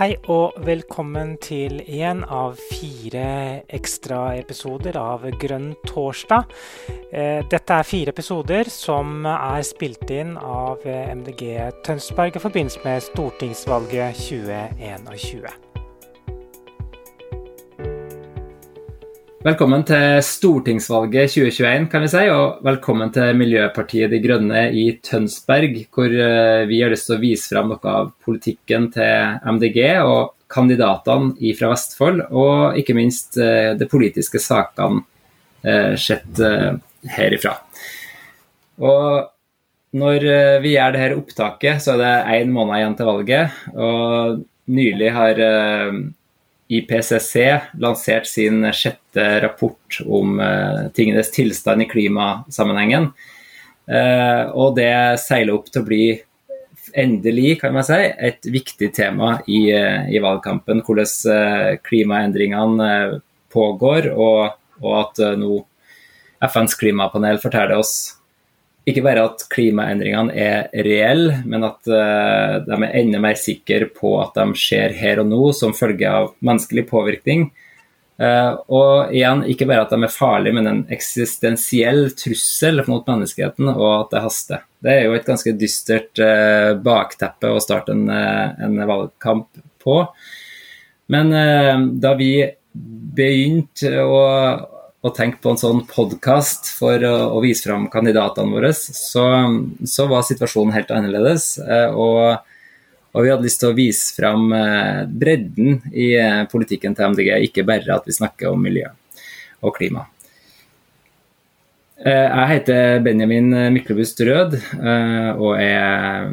Hei og velkommen til en av fire ekstraepisoder av Grønn torsdag. Eh, dette er fire episoder som er spilt inn av MDG Tønsberg i forbindelse med stortingsvalget 2021. Velkommen til stortingsvalget 2021, kan vi si, og velkommen til Miljøpartiet De Grønne i Tønsberg, hvor eh, vi har lyst til å vise fram noe av politikken til MDG og kandidatene fra Vestfold, og ikke minst eh, de politiske sakene eh, sett herifra. Og når vi gjør dette opptaket, så er det én måned igjen til valget. og Nylig har IPCC lansert sin sjette rapport om uh, tingenes tilstand i klimasammenhengen. Uh, og det seiler opp til å bli endelig, kan man si, et viktig tema i, uh, i valgkampen. Hvordan klimaendringene pågår, og, og at nå FNs klimapanel forteller oss ikke bare at klimaendringene er reelle, men at uh, de er enda mer sikre på at de skjer her og nå som følge av menneskelig påvirkning. Uh, og igjen, ikke bare at de er farlige, men en eksistensiell trussel mot menneskeheten, og at det haster. Det er jo et ganske dystert uh, bakteppe å starte en, en, valgkamp på. Men da vi begynte å og tenkt på en sånn podkast for å, å, vise fram kandidatene våre, så, så, var situasjonen helt annerledes. Eh, og, og, vi hadde lyst til å vise fram eh, bredden i eh, politikken til MDG, ikke bare at vi snakker om miljø og klima. Jeg heter Benjamin Myklebust Rød og er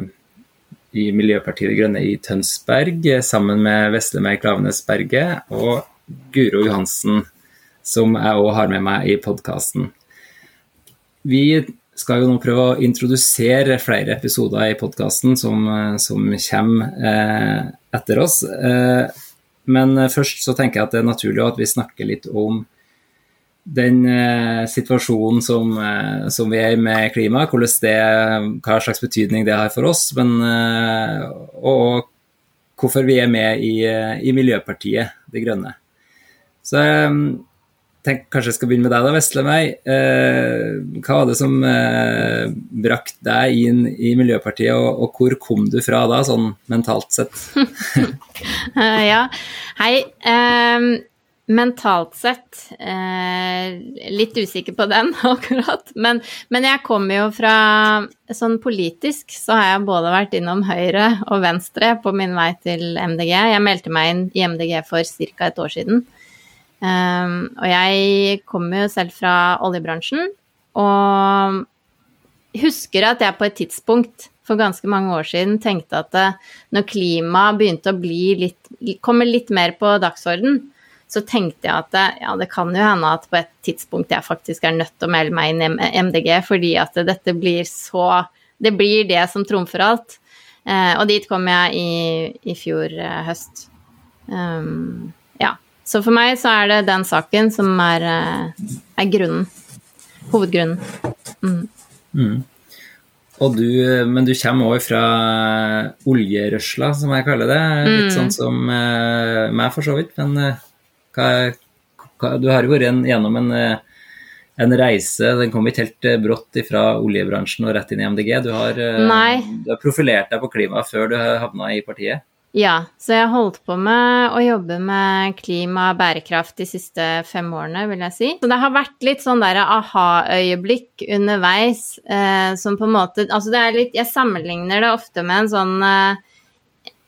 i Miljøpartiet De Grønne i Tønsberg sammen med Veslemer Klavenes Berge og Guro Johansen som jeg òg har med meg i podkasten. Vi skal jo nå prøve å introdusere flere episoder i podkasten som, som, kommer eh, etter oss. Eh, men først så tenker jeg at det er naturlig at vi snakker litt om den eh, situasjonen som, eh, som, vi er i med klima, det, hva slags betydning det har for oss, men, eh, og, hvorfor vi er med i, eh, i Miljøpartiet De Grønne. Så tenker kanskje jeg skal begynne med deg, da, Veslemøy. Eh, hva var det som eh, brakte deg inn i Miljøpartiet, og, og, hvor kom du fra da, sånn mentalt sett? ja, hei. Eh, mentalt sett uh, litt usikker på den akkurat. Men, men, jeg kommer jo fra Sånn politisk så har jeg både vært innom høyre og venstre på min vei til MDG. Jeg meldte meg inn i MDG for ca. et år siden. Um, og jeg kommer jo selv fra oljebransjen, og husker at jeg på et tidspunkt for ganske mange år siden tenkte at eh, når klima begynte å bli litt, komme litt mer på dagsorden, så tenkte jeg at eh, ja, det kan jo hende at på et tidspunkt jeg faktisk er nødt til å melde meg inn i MDG, fordi at dette blir så Det blir det som trumfer alt. Uh, og dit kom jeg i, i fjor uh, høst. Um, så for meg så er det den saken som er, eh, er grunnen. Hovedgrunnen. Mm. Mm. Du, men du kommer òg fra oljerørsla, som jeg kaller det. Litt mm. sånn som uh, meg, for så vidt. Men uh, hva, hva, du har jo vært en, gjennom en, en, reise. Den kom ikke helt brått fra oljebransjen og rett inn i MDG. Du har, uh, du har profilert deg på klima før du havna i partiet. Ja, så jeg har holdt på med å jobbe med klima og bærekraft de siste fem årene, vil jeg si. Så det har vært litt sånn der aha-øyeblikk underveis eh, som på en måte Altså det er litt Jeg sammenligner det ofte med en sånn eh,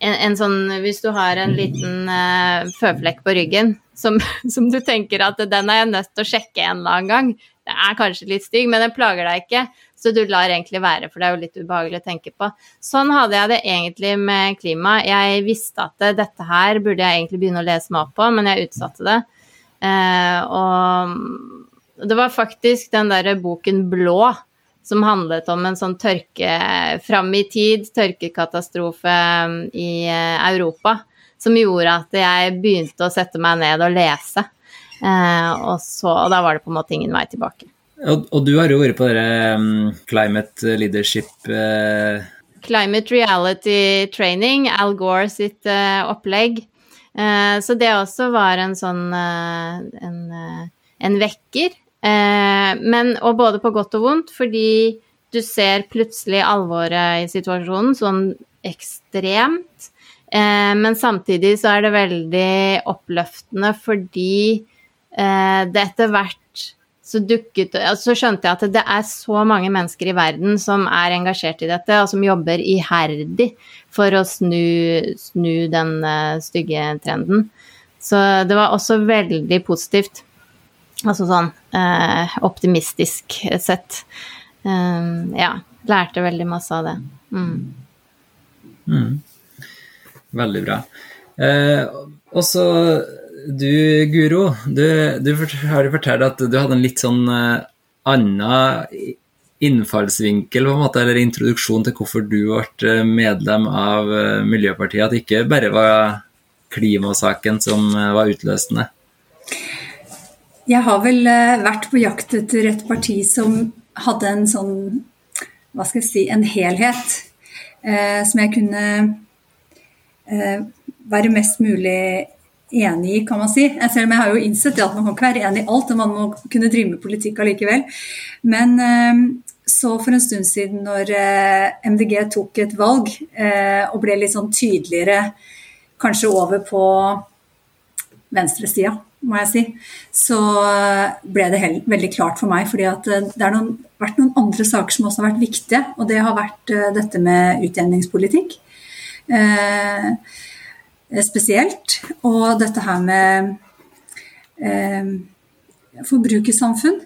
en, en, sånn Hvis du har en liten uh, føflekk på ryggen som, som, du tenker at den er jeg nødt til å sjekke en eller annen gang. Det er kanskje litt stygg, men den plager deg ikke. Så du lar egentlig være, for det er jo litt ubehagelig å tenke på. Sånn hadde jeg det egentlig med klima. Jeg visste at dette her burde jeg egentlig begynne å lese meg opp på, men jeg utsatte det. Eh, og det var faktisk den derre boken Blå som handlet om en sånn tørke fram i tid, tørkekatastrofe i eh, Europa, som gjorde at jeg begynte å sette meg ned og lese. Eh, og, så, og da var det på en måte ingen vei tilbake. Og, og, du har jo vært på dere um, climate leadership uh, Climate Reality Training, Al Gore sitt uh, opplegg. Uh, så det også var en sånn en, en, vekker. men, og både på godt og vondt, fordi du ser plutselig alvoret i situasjonen sånn ekstremt. men samtidig så er det veldig oppløftende fordi det etter hvert så, dukket, så skjønte jeg at det er så mange mennesker i verden som er engasjert i dette, og som jobber iherdig for å snu, snu den uh, stygge trenden. Så det var også veldig positivt. Altså sånn eh, optimistisk sett. Eh, ja. Lærte veldig masse av det. Mm. Mm. Veldig bra. Eh, og så du, Guro, du, du har jo fortalt at du hadde en litt sånn uh, annen innfallsvinkel, på en måte, eller introduksjon til hvorfor du ble eh, medlem av uh, Miljøpartiet. At det ikke bare var klimasaken som var utløsende. Jeg har vel vært på jakt etter et parti som hadde en sånn, hva skal jeg si, en helhet. som jeg kunne være mest mulig enig i, kan man si. Selv om jeg har jo innsett at man kan ikke være enig i alt, og man må kunne drive med politikk allikevel. Men eh, så for en stund siden når eh, MDG tok et valg eh, og ble litt sånn tydeligere kanskje over på venstresida, må jeg si, så ble det veldig klart for meg. fordi det har vært noen andre saker som også har vært viktige, og det har vært dette med utjevningspolitikk. Eh, spesielt. Og dette her med eh, forbrukersamfunn.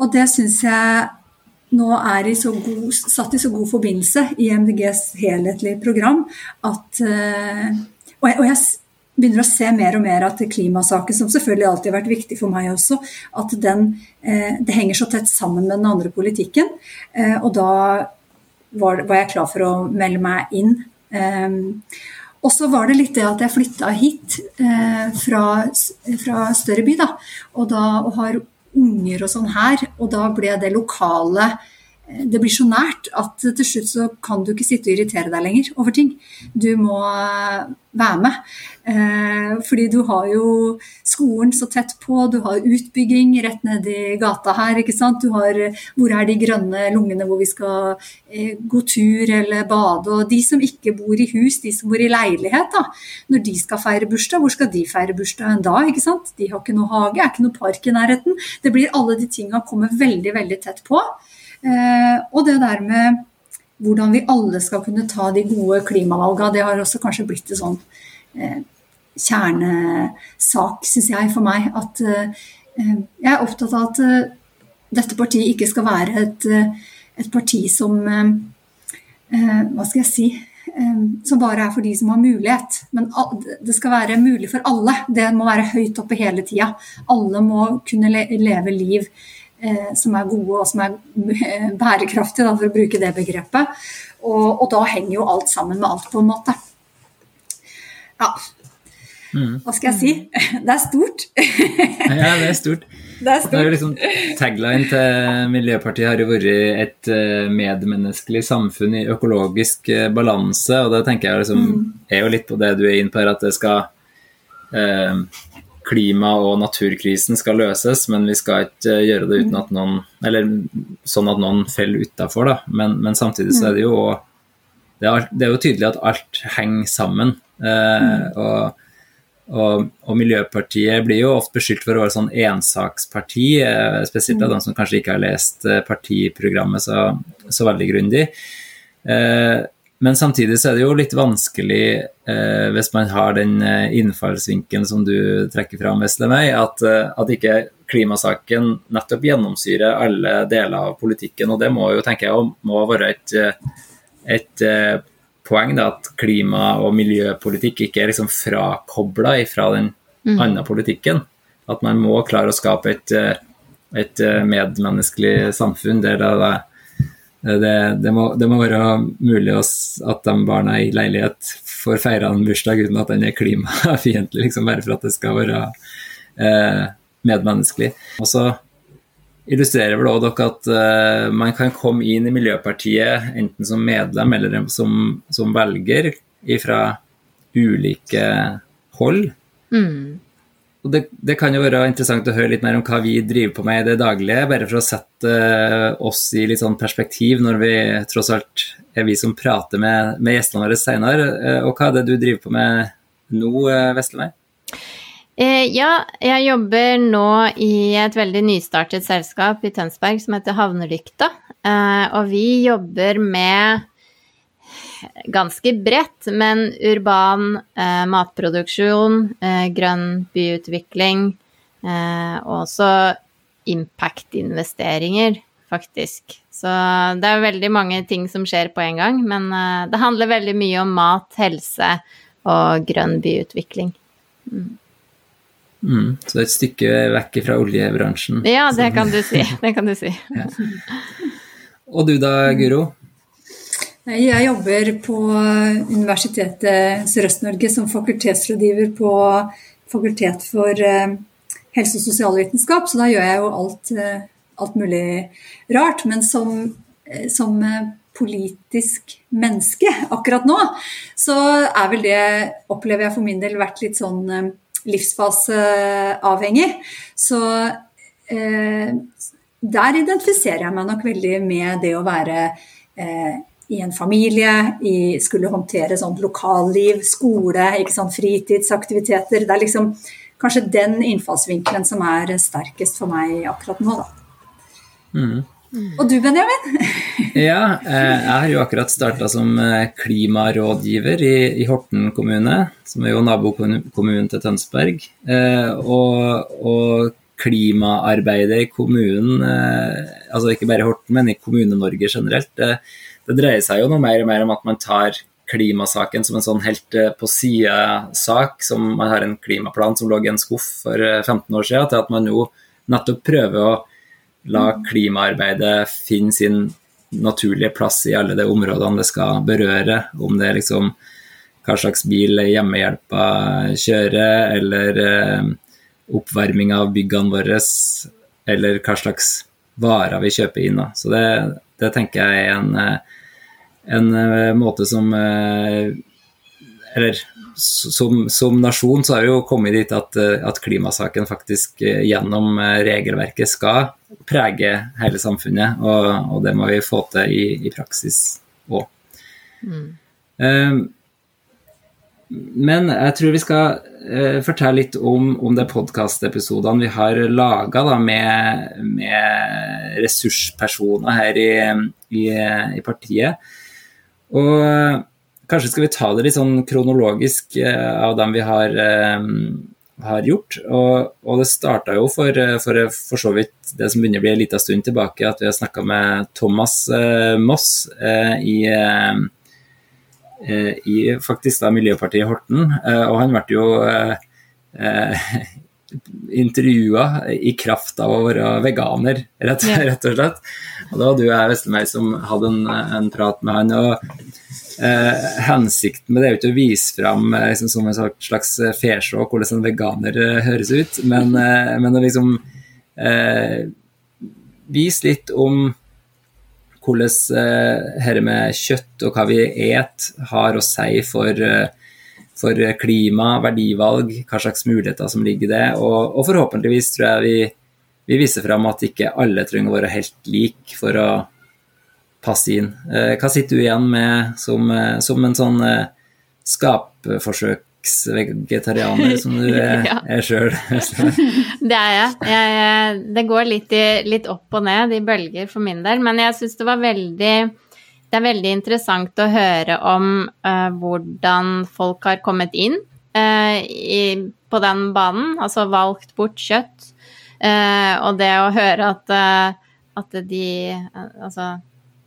Og det syns jeg nå er i god, satt i så god forbindelse i MDGs helhetlige program at eh, og, jeg, og jeg begynner å se mer og mer at klimasaken, som selvfølgelig alltid har vært viktig for meg også, at den, eh, det henger så tett sammen med den andre politikken. Eh, og da var, var, jeg klar for å melde meg inn. Eh, og så var det litt det at jeg flytta hit eh, fra, fra, større by, da. Og, da, og har unger og sånn her. Og da ble det lokale det blir så nært at til slutt så kan du ikke sitte og irritere deg lenger over ting. Du må eh, være med. Eh, fordi du har jo skolen så tett på, du har utbygging rett nedi gata her. ikke sant? Du har hvor er de grønne lungene hvor vi skal eh, gå tur eller bade. Og de som ikke bor i hus, de som bor i leilighet, da. Når de skal feire bursdag, hvor skal de feire bursdag en dag? ikke sant? De har ikke noe hage, er ikke noe park i nærheten. Det blir alle de tinga kommer veldig, veldig tett på. Eh, og det der med hvordan vi alle skal kunne ta de gode klimavalgene, det har også kanskje blitt en sånn eh, kjernesak, syns jeg, for meg. At eh, jeg er opptatt av at dette partiet ikke skal være et, et parti som Hva skal jeg si? som bare er for de som har mulighet. Men det skal være mulig for alle. Det må være høyt oppe hele tida. Alle må kunne leve liv eh, som er gode og som er bærekraftige, da, for å bruke det begrepet. Og, og, da henger jo alt sammen med alt, på en måte. Ja. Mm. Hva skal jeg si? Det er stort. ja, det er stort. Det er stort. Det er liksom, tagline til Miljøpartiet har jo vært et eh, medmenneskelig samfunn i økologisk eh, balanse. Og det tenker jeg liksom, mm. er jo litt på det du er inne på her, at det skal eh, klima- og naturkrisen skal løses, men vi skal ikke eh, gjøre det uten at noen Eller sånn at noen faller utafor, da. Men, men, samtidig så er det jo det er, det er jo tydelig at alt henger sammen. Eh, og, og, og, Miljøpartiet blir jo ofte beskyldt for å være sånn ensaksparti, eh, spesielt av de som kanskje ikke har lest eh, partiprogrammet så, så veldig grundig. Eh, men samtidig så er det jo litt vanskelig eh, hvis man har den eh, innfallsvinkelen som du trekker fram, Veslemøy, at, eh, at ikke klimasaken nettopp gjennomsyrer alle deler av politikken. Og det må jo, tenker jeg, må være et, eh, et poeng da, at klima- og miljøpolitikk ikke er liksom frakobla fra den mm. andre politikken. At man må klare å skape et, et medmenneskelig samfunn der det Eh, det, det, må, det, må, være mulig at de barna i leilighet får feira en bursdag uten at den er klimafiendtlig, liksom bare for at det skal være eh, medmenneskelig. Og så illustrerer vel også dere at eh, man kan komme inn i Miljøpartiet enten som medlem eller som, som velger fra ulike hold. Mm. Det, det, kan jo være interessant å høre litt mer om hva vi driver på med i det daglige, bare for å sette uh, oss i litt sånn perspektiv når vi tross alt er vi som prater med, med gjestene våre senere. Uh, og hva er det du driver på med nå? Eh, ja, jeg jobber nå i et veldig nystartet selskap i Tønsberg som heter Havnelykta. Eh, og vi jobber med ganske bredt, men urban eh, matproduksjon, eh, grønn byutvikling eh, og også impact-investeringer, faktisk. Så det er veldig mange ting som skjer på en gang, men eh, det handler veldig mye om mat, helse og grønn byutvikling. Mm. Mm, så det er et stykke vekk fra oljebransjen? Ja, det kan du si. Det kan du si. ja. Og du da, Guro? Jeg jobber på Universitetet Sørøst-Norge som fakultetsrådgiver på Fakultet for eh, helse- og sosialvitenskap, så da gjør jeg jo alt, eh, alt mulig rart. Men som, eh, som, politisk menneske akkurat nå, så er vel det, opplever jeg for min del, vært litt sånn livsfaseavhengig. Så eh, der identifiserer jeg meg nok veldig med det å være eh, i en familie, i, skulle håndtere sånn lokalliv, skole, fritidsaktiviteter. Det er liksom kanskje den innfallsvinkelen som er sterkest for meg akkurat nå, da. Mm. Og du, Benjamin? ja, eh, jeg har jo akkurat starta som eh, klimarådgiver i, i, Horten kommune, som er jo nabokommunen til Tønsberg. Eh, og, og klimaarbeidet i kommunen, altså ikke bare Horten, men i Kommune-Norge generelt, det dreier seg jo noe mer og mer om at man tar klimasaken som en sånn helt eh, på sida-sak, som man har en klimaplan som lå i en skuff for 15 eh, år siden, til at man nå nettopp prøver å la klimaarbeidet finne sin naturlige plass i alle de områdene det skal berøre. Om det er liksom hva slags bil hjemmehjelpa kjører, eller eh, oppvarming av byggene våre, eller hva slags varer vi kjøper inn. Så det, det tenker jeg er en en uh, måte som uh, Eller som, som, nasjon så har vi jo kommet dit at, at klimasaken faktisk gjennom regelverket skal prege hele samfunnet, og, og, det må vi få til i, i praksis òg. Mm. Men jeg tror vi skal uh, fortelle litt om, om de podkastepisodene vi har laga med, med, ressurspersoner her i, i, i partiet. Og eh, kanskje skal vi ta det litt sånn kronologisk uh, av dem vi har, uh, har gjort. Og, og det starta jo for, for, for, så vidt det som begynner å bli en liten stund tilbake, at vi har snakka med Thomas Moss i, i faktisk da Miljøpartiet Horten. og han ble jo intervjua i kraft av å være veganer, rett, rett og slett. Og da var du og jeg Vestermei som hadde en, en, prat med han. og eh, Hensikten med det er jo ikke å vise fram eh, liksom, som en slags fesjå hvordan en veganer eh, høres ut, men, eh, men å liksom eh, vise litt om hvordan her dette med kjøtt og hva vi et har å si for eh, for klima, verdivalg, hva slags muligheter som ligger i det. Og, og forhåpentligvis tror jeg vi, vi, viser fram at ikke alle trenger å være helt like for å passe inn. Eh, hva sitter du igjen med som, eh, som en sånn eh, skapforsøksvegetarianer som du er, ja. er sjøl? det er jeg. jeg. Det går litt, i, litt opp og ned i bølger for min del, men jeg syns det var veldig det er veldig interessant å høre om uh, hvordan folk har kommet inn uh, i, på den banen, altså valgt bort kjøtt. Uh, og det å høre at, at de Altså,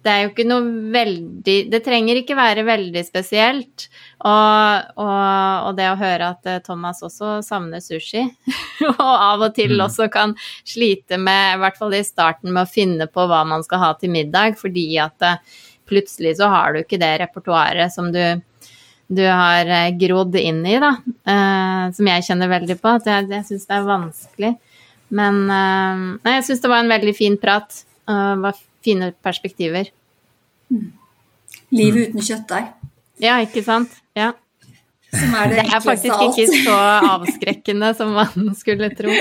det er jo ikke noe veldig Det trenger ikke være veldig spesielt. Og, og, og det å høre at Thomas også savner sushi, og av og til mm. også kan slite med, i hvert fall i starten, med å finne på hva man skal ha til middag, fordi at plutselig så har du ikke det repertoaret som du, du har grodd inn i, da. Uh, som jeg kjenner veldig på, at jeg, jeg syns det er vanskelig. Men uh, nei, jeg syns det var en veldig fin prat. Uh, var fine perspektiver. Mm. Livet uten kjøttdeig. Ja, ikke sant. Ja. Som er det, det er faktisk ikke så avskrekkende som man skulle tro.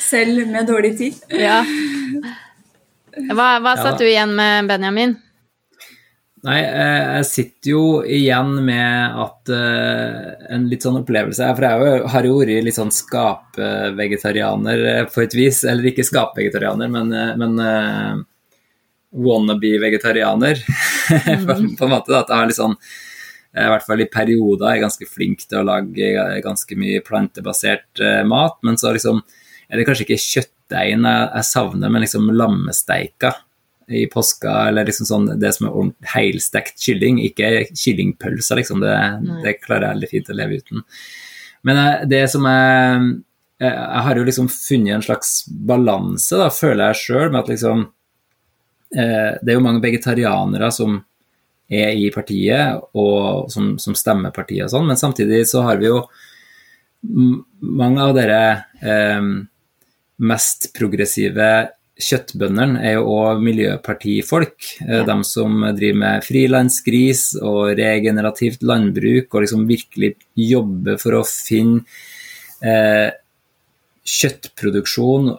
Selv med dårlig tid. Ja. Hva, hva satt du igjen med, Benjamin? Nei, jeg sitter jo igjen med at uh, en litt sånn opplevelse For jeg har jo vært litt sånn skapvegetarianer på et vis. Eller ikke skapvegetarianer, men, men uh, wannabe-vegetarianer. Mm. på, en måte. Da, at jeg har litt sånn i hvert fall i perioder er ganske flink til å lage ganske mye plantebasert uh, mat. Men så liksom er det kanskje ikke kjøttdeigen jeg, jeg savner, men liksom lammesteika i påska, eller liksom sånn det som er heilstekt kylling, ikke kyllingpølser, liksom. Det, det, klarer jeg veldig fint å leve uten. Men eh, det som jeg Jeg har jo liksom funnet en slags balanse, da, føler jeg sjøl, med at liksom eh, Det er jo mange vegetarianere som er i partiet, og som, som stemmer partiet og sånn, men samtidig så har vi jo mange av dere eh, mest progressive kjøttbøndene er jo òg miljøpartifolk. Eh, ja. De som driver med frilansgris og regenerativt landbruk, og liksom virkelig jobber for å finne eh, kjøttproduksjon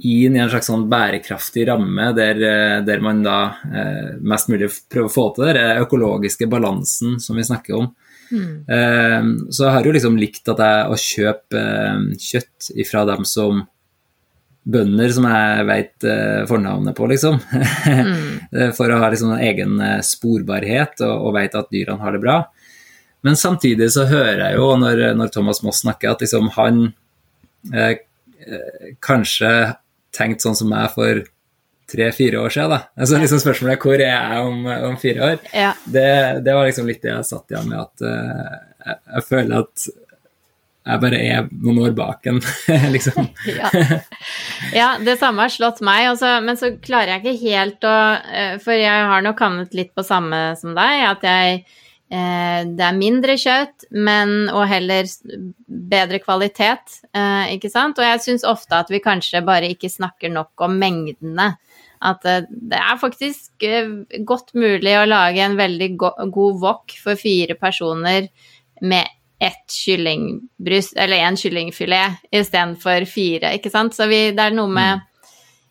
inn i en slags sånn bærekraftig ramme der, eh, der man da eh, mest mulig prøver å få til den økologiske balansen som vi snakker om. Mm. Eh, så jeg har jo liksom likt at jeg å kjøpe eh, kjøtt ifra dem som bønder som jeg veit uh, fornavnet på, liksom. mm. Eh, for å ha liksom egen uh, sporbarhet og, og veit at dyrene har det bra. Men samtidig så hører jeg jo når, når Thomas Moss snakker, at liksom han kanskje tenkte sånn som meg for tre-fire år siden. Da. Altså liksom Spørsmålet er hvor er jeg om, om fire år? Ja. Det, det, var liksom litt det jeg satt igjen med, at jeg, jeg føler at jeg bare er noen år bak en, liksom. ja. ja. det samme har slått meg, også, men så klarer jeg ikke helt å eh, For jeg har nok havnet litt på samme som deg, at jeg det er mindre kjøtt, men og heller bedre kvalitet, eh, ikke sant? Og jeg syns ofte at vi kanskje bare ikke snakker nok om mengdene. At det er faktisk godt mulig å lage en veldig god wok for fire personer med ett kyllingbryst, eller én kyllingfilet istedenfor fire, ikke sant. Så vi, det er noe med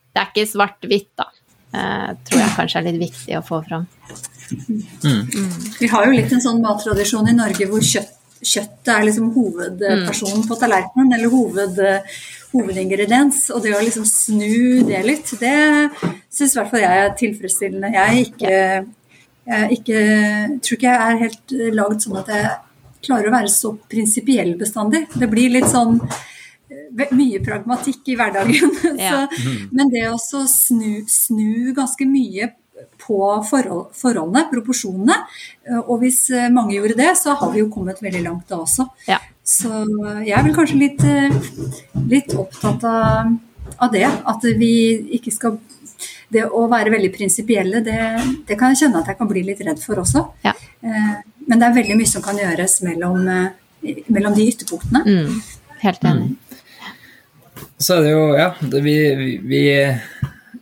Det er ikke svart-hvitt, da. Uh, tror jeg kanskje er litt viktig å få fram. Mm. Mm. Vi har jo litt en sånn mattradisjon i Norge hvor kjøtt, kjøttet er liksom hovedpersonen mm. på tallerkenen, eller hoved, hovedingrediens. Og det å liksom snu det litt, det syns i hvert fall jeg er tilfredsstillende. Jeg, ikke, jeg ikke, tror ikke jeg er helt lagd sånn at jeg klarer å være så prinsipiell bestandig. Det blir litt sånn eh, mye pragmatikk i hverdagen. Ja. så, men det å snu, snu, ganske mye på forhold, forholdene, proporsjonene, og hvis mange gjorde det, så har vi jo kommet veldig langt da også. Ja. Så jeg er vel kanskje litt, litt opptatt av, av, det. At vi ikke skal Det å være veldig prinsipielle, det, det, kan jeg kjenne at jeg kan bli litt redd for også. Ja. Men det er veldig mye som kan gjøres mellom, mellom de ytterpunktene. Mm, helt enig. Så er det jo, ja, det, vi, vi,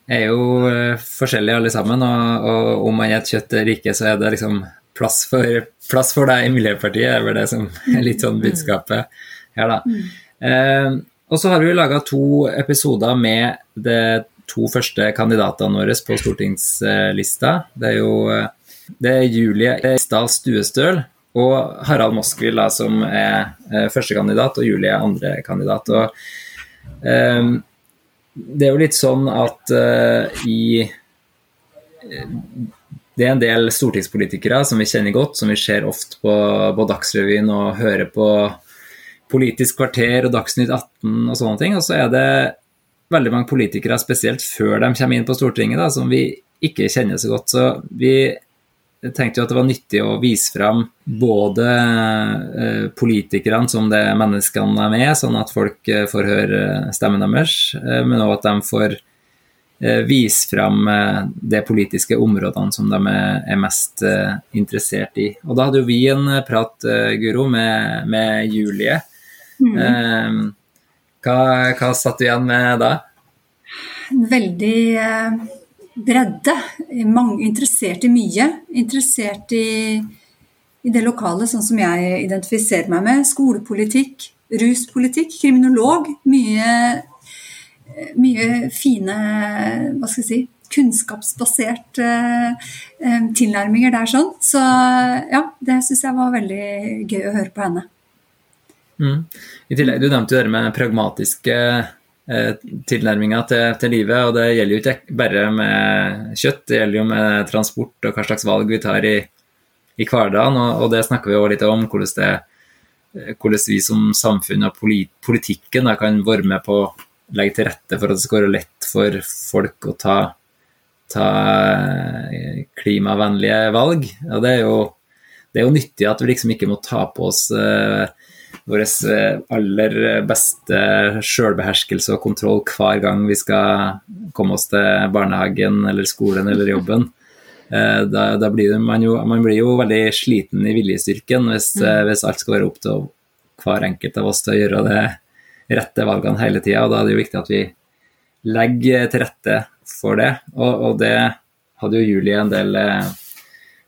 er jo eh, forskjellige alle sammen. Og, og om man spiser kjøtt eller ikke, så er det liksom plass for, plass for deg i Miljøpartiet, er vel det som er litt sånn budskapet her, da. Mm. Eh, og så har vi laga to episoder med de to første kandidatene våre på stortingslista. Det er jo eh, det er Julie Stad Stuestøl og Harald Moskvil da, som er førstekandidat, og Julie er andrekandidat. Og det er jo litt sånn at eh, i eh, det er en del stortingspolitikere som vi kjenner godt, som vi ser ofte på, på Dagsrevyen og hører på Politisk kvarter og Dagsnytt 18 og sånne ting. Og så er det veldig mange politikere, spesielt før de kommer inn på Stortinget, da, som vi ikke kjenner så godt. Så vi jeg tenkte jo at det var nyttig å vise fram både eh, politikerne som det menneskene de er, sånn at folk eh, får høre stemmen deres, eh, men òg at de får vise fram de politiske områdene som de er mest interessert i. Og da hadde jo vi en prat, Guro, med, med Julie. Mm. Hva, hva satt du igjen med da? Veldig bredde. Mange, interessert i mye. Interessert i, i det lokale, sånn som jeg identifiserer meg med. Skolepolitikk, ruspolitikk, kriminolog. Mye, mye fine hva skal jeg si, kunnskapsbasert eh, tilnærminger der. sånn. Så ja, det syns jeg var veldig gøy å høre på henne. Mm. I tillegg, Du nevnte jo det med pragmatiske eh, tilnærminger til, til, livet. og Det gjelder jo ikke bare med kjøtt, det gjelder jo med transport og hva slags valg vi tar i, i hverdagen. Og, og, det snakker vi jo litt om, hvordan, det, hvordan vi som samfunn og polit, politikken da, kan være med på å legge til rette for at det skal være lett for folk å ta ta eh, klimavennlige valg. Og det er jo, det er jo nyttig at vi liksom ikke må ta på oss uh, vår eh, aller beste sjølbeherskelse og kontroll hver gang vi skal komme oss til barnehagen eller skolen eller jobben. Uh, da, da blir man, jo, man, blir jo veldig sliten i viljestyrken hvis, mm. hvis alt skal være opp til hver enkelt av oss til å gjøre det rette valgene hele tida. Da er det jo viktig at vi legger til rette for det. Og, og det hadde jo Julie en del eh,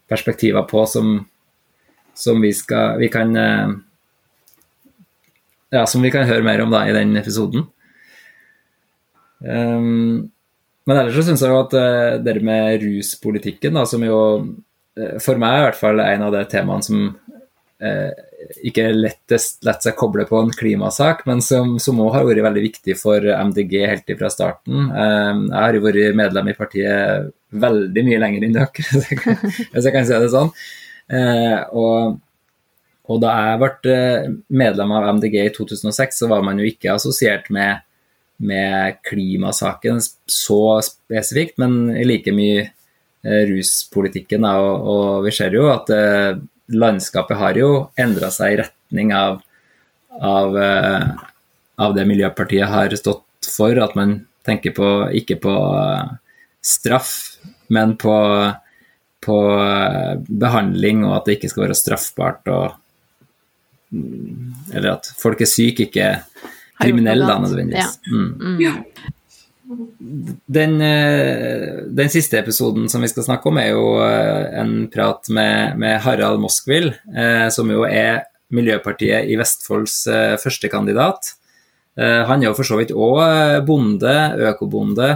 perspektiver på som, som vi, skal, vi kan eh, ja, som vi kan høre mer om da, i den episoden. Um, men ellers så syns jeg jo at uh, det med ruspolitikken, da, som jo uh, for meg i hvert fall er en av de temaene som uh, ikke lettest lett seg koble på en klimasak, men som òg har vært veldig viktig for MDG helt fra starten. Ehm, jeg har jo vært medlem i partiet veldig mye lenger enn dere, hvis jeg kan si det sånn. Eh, og, og da jeg ble eh, medlem av MDG i 2006, så var man jo ikke assosiert med, med klimasaken så spesifikt, men like mye eh, ruspolitikken. Og, og vi ser jo at landskapet har jo endra seg i retning av, av, eh, av, det Miljøpartiet har stått for. At man tenker på, ikke på eh, straff, men på, på eh, behandling, og at det ikke skal være straffbart. Og, eller at folk er syke, ikke kriminelle, da, nødvendigvis. Ja. Mm. Mm. Den, eh, den, siste episoden som vi skal snakke om, er jo eh, en prat med, med Harald Moskvil, eh, som jo er Miljøpartiet i Vestfolds førstekandidat. Han er jo for så vidt òg bonde, økobonde.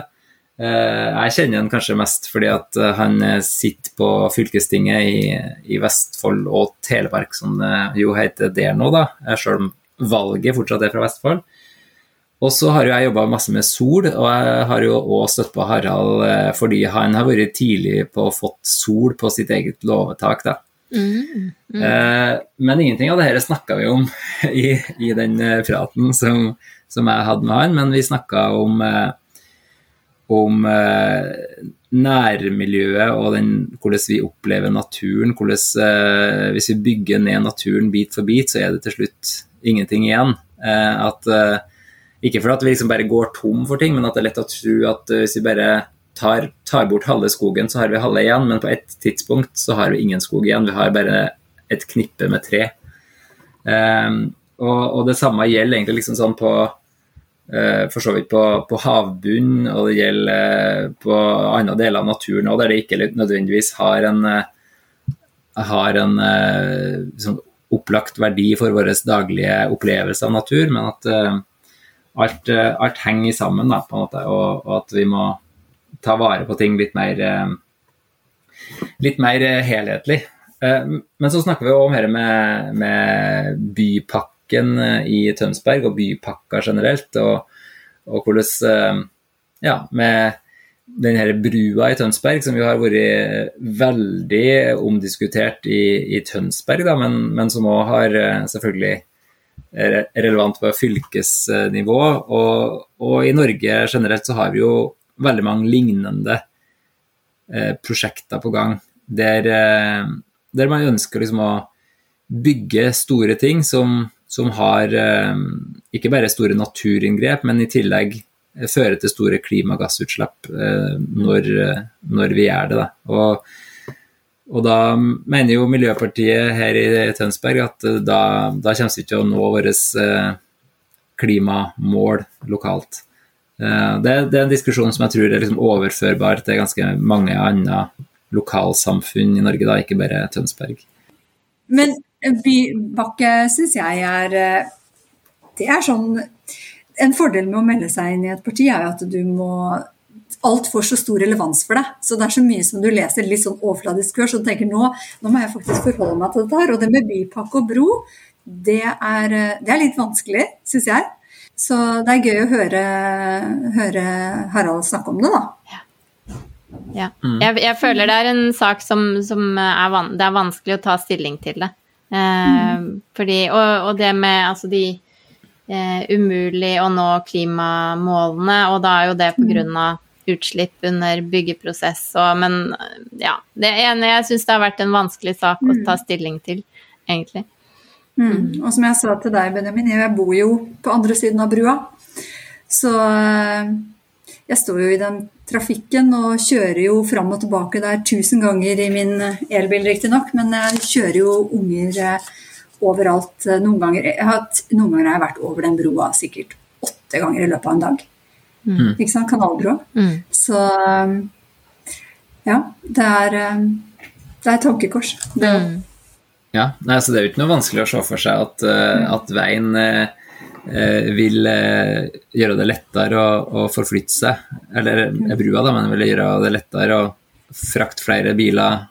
Jeg kjenner han kanskje mest fordi at han sitter på fylkestinget i, i Vestfold og Telemark, som det jo heter der nå, da, selv om valget fortsatt er fra Vestfold. Og så har jo jeg jobba masse med sol, og jeg har jo òg støtt på Harald eh, fordi han har vært tidlig på å fått sol på sitt eget låvetak. da. Mm, mm. Eh, men ingenting av det dette snakka vi om i, i den eh, praten som, som, jeg hadde med han, men vi snakka om, om nærmiljøet og den, hvordan vi opplever naturen. Hvordan, hvis vi bygger ned naturen bit for bit, så er det til slutt ingenting igjen. at ikke for at vi liksom bare går tom for ting, men at det er lett å tro at eh, hvis vi bare tar, tar, bort halve skogen, så har vi halve igjen. Men på et tidspunkt så har vi ingen skog igjen. Vi har bare et knippe med tre. Um, og, og, det samme gjelder egentlig liksom sånn på for så vidt på, på havbunnen, og det gjelder uh, på andre deler av naturen òg, der det ikke nødvendigvis har en, uh, har en sånn opplagt verdi for vår daglige opplevelse av natur, men at alt, eh, alt, henger sammen, da, på en måte, og, og, at vi må ta vare på ting litt mer, eh, litt mer eh, helhetlig. Men så snakker vi òg mer med, med bypakken i Tønsberg, og bypakka generelt, og, og hvordan Ja, med den her brua i Tønsberg, som jo har vært veldig omdiskutert i, i Tønsberg, da, men, men som òg har selvfølgelig relevant på fylkesnivå. Og, og, i Norge generelt så har vi jo veldig mange lignende eh, prosjekter på gang. Der, eh, der man ønsker liksom å bygge store ting som, som har eh, ikke bare store naturinngrep, men i tillegg fører til store klimagassutslipp eh, når, når, vi gjør det. Og og da mener jo Miljøpartiet her i Tønsberg at eh, da, da kommer vi til å nå våre eh, klimamål lokalt. Eh, det, det, er en diskusjon som jeg tror er liksom overførbar til ganske mange andre lokalsamfunn i Norge, da, ikke bare Tønsberg. Men Bybakke syns jeg er eh, Det er sånn En fordel med å melde seg inn i et parti er jo at du må alt får så stor relevans for deg. Så det er så mye som du leser litt sånn overfladisk kurs og tenker nå, nå må jeg faktisk forholde meg til dette her. Og det med bypakke og bro, det er, eh, det er litt vanskelig, syns jeg. Så det er gøy å høre, høre Harald snakke om det, da. Ja. Mm. Jeg, jeg, føler det er en sak som, som er, van, det er vanskelig å ta stilling til det. Eh, mm. fordi, og, og, det med altså de eh, umulig å nå klimamålene, og da er jo det på mm. grunn av utslipp under byggeprosess og Men ja. Det ene jeg syns det har vært en vanskelig sak å ta mm. stilling til, egentlig. Mm. Og som jeg sa til deg, Benjamin, jeg bor jo på andre siden av brua. Så eh, jeg står jo i den trafikken og kjører jo fram og tilbake der tusen ganger i min elbil, riktignok, men jeg kjører jo unger eh, overalt. Noen ganger, har, noen ganger har jeg vært over den broa sikkert åtte ganger i løpet av en dag. Mm. Ikke sant? Kanalbroa. Mm. Så eh, ja, det er, det er et tankekors. Det, mm. Ja, altså Det er jo ikke noe vanskelig å se for seg at, uh, at veien vil uh, gjøre det lettere å, å, forflytte seg. Eller brua, da, men vil gjøre det lettere å frakte flere biler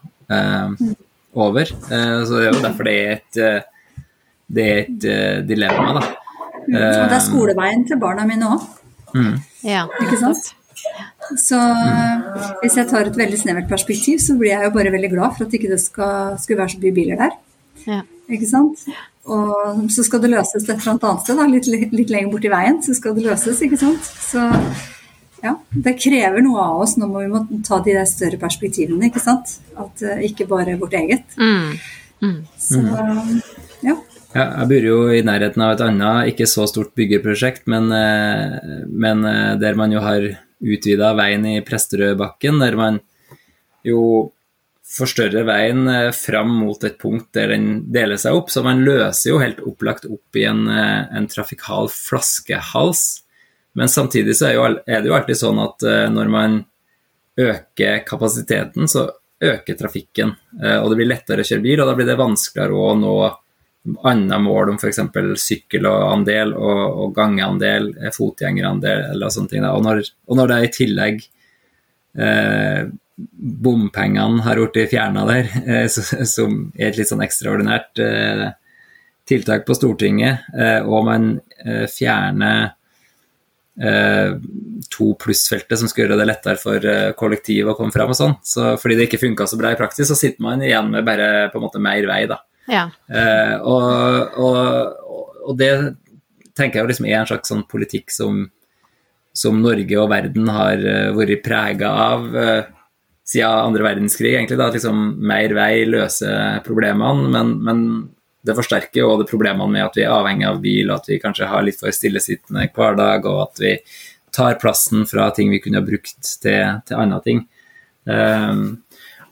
over. så det er jo derfor det er et, det er et dilemma, da. og det er skoleveien til barna mine òg. Mm. Ja. Ikke sant? Så hvis jeg tar et veldig snevert perspektiv, så blir jeg jo bare veldig glad for at ikke det skal, skulle være så mye biler der. Ja. Ikke sant? Og så skal det løses et eller annet sted, da, litt, litt lenger borti veien, så skal det løses, ikke sant. Så ja, det krever noe av oss. Nå må vi må ta de der større perspektivene, ikke sant. At uh, ikke bare vårt eget. Mm. Mm. Så ja. Ja, jeg bor jo i nærheten av et annet, ikke så stort byggeprosjekt, men, eh, men eh, der man jo har utvida veien i Presterødbakken, der man jo forstørrer veien eh, fram mot et punkt der den deler seg opp. Så man løser jo helt opplagt opp i en, eh, en trafikal flaskehals. Men samtidig så er, jo, er, det jo alltid sånn at eh, når man øker kapasiteten, så øker trafikken. Og det blir lettere å kjøre bil, og da blir det vanskeligere å nå andre mål om f.eks. sykkelandel og, og gangeandel, fotgjengerandel eller sånne ting. Og når, og når det i tillegg eh, bompengene har blitt fjerna der, eh, som er et litt sånn ekstraordinært eh, tiltak på Stortinget, eh, og man fjerner to plussfeltet som skal gjøre det lettere for kollektiv å komme fram og sånn. Så fordi det ikke funka så bra i praksis, så sitter man igjen med bare på en måte mer vei, da. Ja. og, og, og, det tenker jeg liksom er en slags sånn politikk som, som Norge og verden har vært prega av siden andre verdenskrig, egentlig, da, at liksom mer vei løser problemene, men, men det forsterker jo det problemene med at vi er avhengig av bil, og at vi kanskje har litt for stillesittende hverdag, og at vi tar plassen fra ting vi kunne ha brukt til, til andre ting. Um,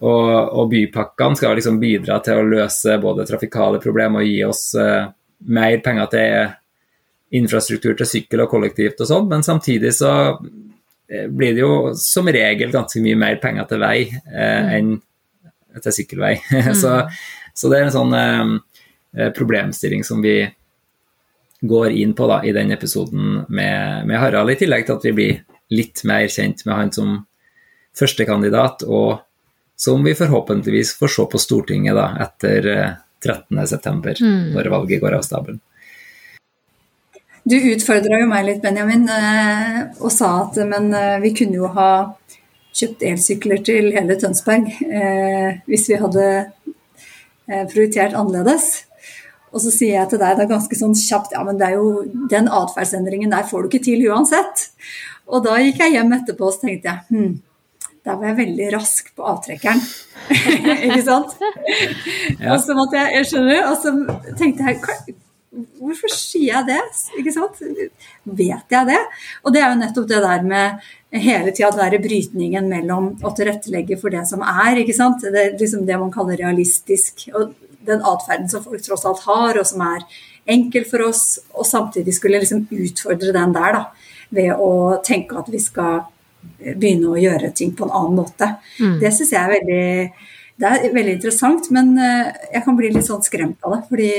og, og, bypakkene skal liksom bidra til å løse både trafikale problemer og gi oss uh, mer penger til infrastruktur til sykkel og kollektivt og sånn, men samtidig så blir det jo som regel ganske mye mer penger til vei eh, mm. enn til sykkelvei. Mm. så, så, det er en sånn eh, eh, problemstilling som vi går inn på da, i den episoden med, med, Harald, i tillegg til at vi blir litt mer kjent med han som førstekandidat, og som vi forhåpentligvis får se på Stortinget da, etter 13.9., mm. når valget går av stabelen. Du utfordra jo meg litt, Benjamin, eh, og sa at men eh, vi kunne jo ha kjøpt elsykler til hele Tønsberg eh, hvis vi hadde prioritert annerledes. Og så sier jeg til deg er ganske sånn kjapt ja, men det er jo, den atferdsendringen der får du ikke til uansett. Og da gikk jeg hjem etterpå og så tenkte jeg hm, der var jeg veldig rask på avtrekkeren. ikke sant? Ja. Og så måtte jeg, jeg skjønner, og så tenkte jeg Hvorfor sier jeg det? Ikke sant? Vet jeg det? Og det er jo nettopp det der med hele tida den derre brytningen mellom å tilrettelegge for det som er, ikke sant. Det er liksom det man kaller realistisk. Og den atferden som folk tross alt har, og som er enkel for oss, og samtidig skulle liksom utfordre den der, da. Ved å tenke at vi skal begynne å gjøre ting på en annen måte. Mm. Det syns jeg er veldig, det er veldig interessant, men eh, jeg kan bli litt sånn skremt av det. Fordi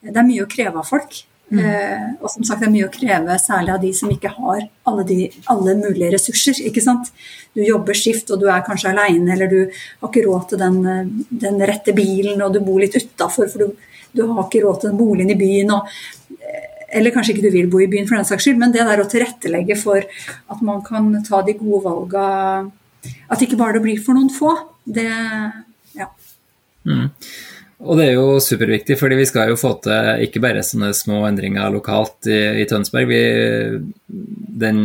det er mye å kreve av folk. Mm. Eh, og som sagt, det er mye å kreve, særlig av de som ikke har alle, de, alle mulige ressurser. ikke sant? Du jobber skift, og du er kanskje aleine, eller du har ikke råd til den, den rette bilen, og du bor litt utafor, for du, du, har ikke råd til den boligen i byen. Og, eh, eller kanskje ikke du vil bo i byen, for den saks skyld, men det der å tilrettelegge for at man kan ta de gode valga At ikke bare det blir for noen få, det Ja. Mm. Og det er jo superviktig, fordi vi skal jo få til ikke bare sånne små endringer lokalt i, i Tønsberg. Vi, den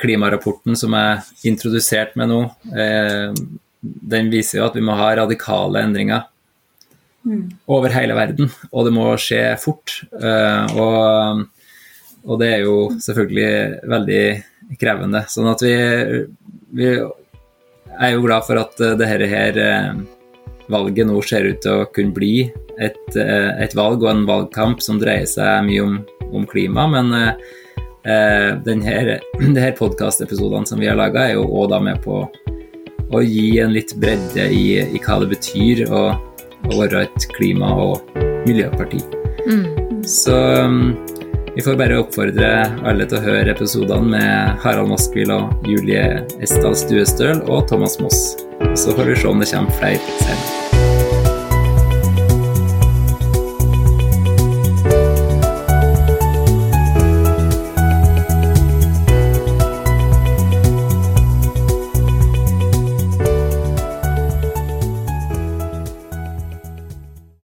klimarapporten som er introdusert med nå, eh, den viser jo at vi må ha radikale endringer mm. over hele verden. Og det må skje fort. Eh, og, og, det er jo selvfølgelig veldig krevende. Sånn at vi, vi er jo glad for at det her, her eh, valget nå ser ut til å kunne bli et, eh, et valg og en valgkamp som dreier seg mye om, om klima. Men eh, denne, denne podkastepisodene som vi har laga, er jo òg med på å gi en litt bredde i, i hva det betyr å, å, være et klima- og miljøparti. Mm. Så um, vi får bare oppfordre alle til å høre episodene med Harald Moskvil og Julie Esdal Stuestøl og Thomas Moss. Så får vi se om det kommer flere senere.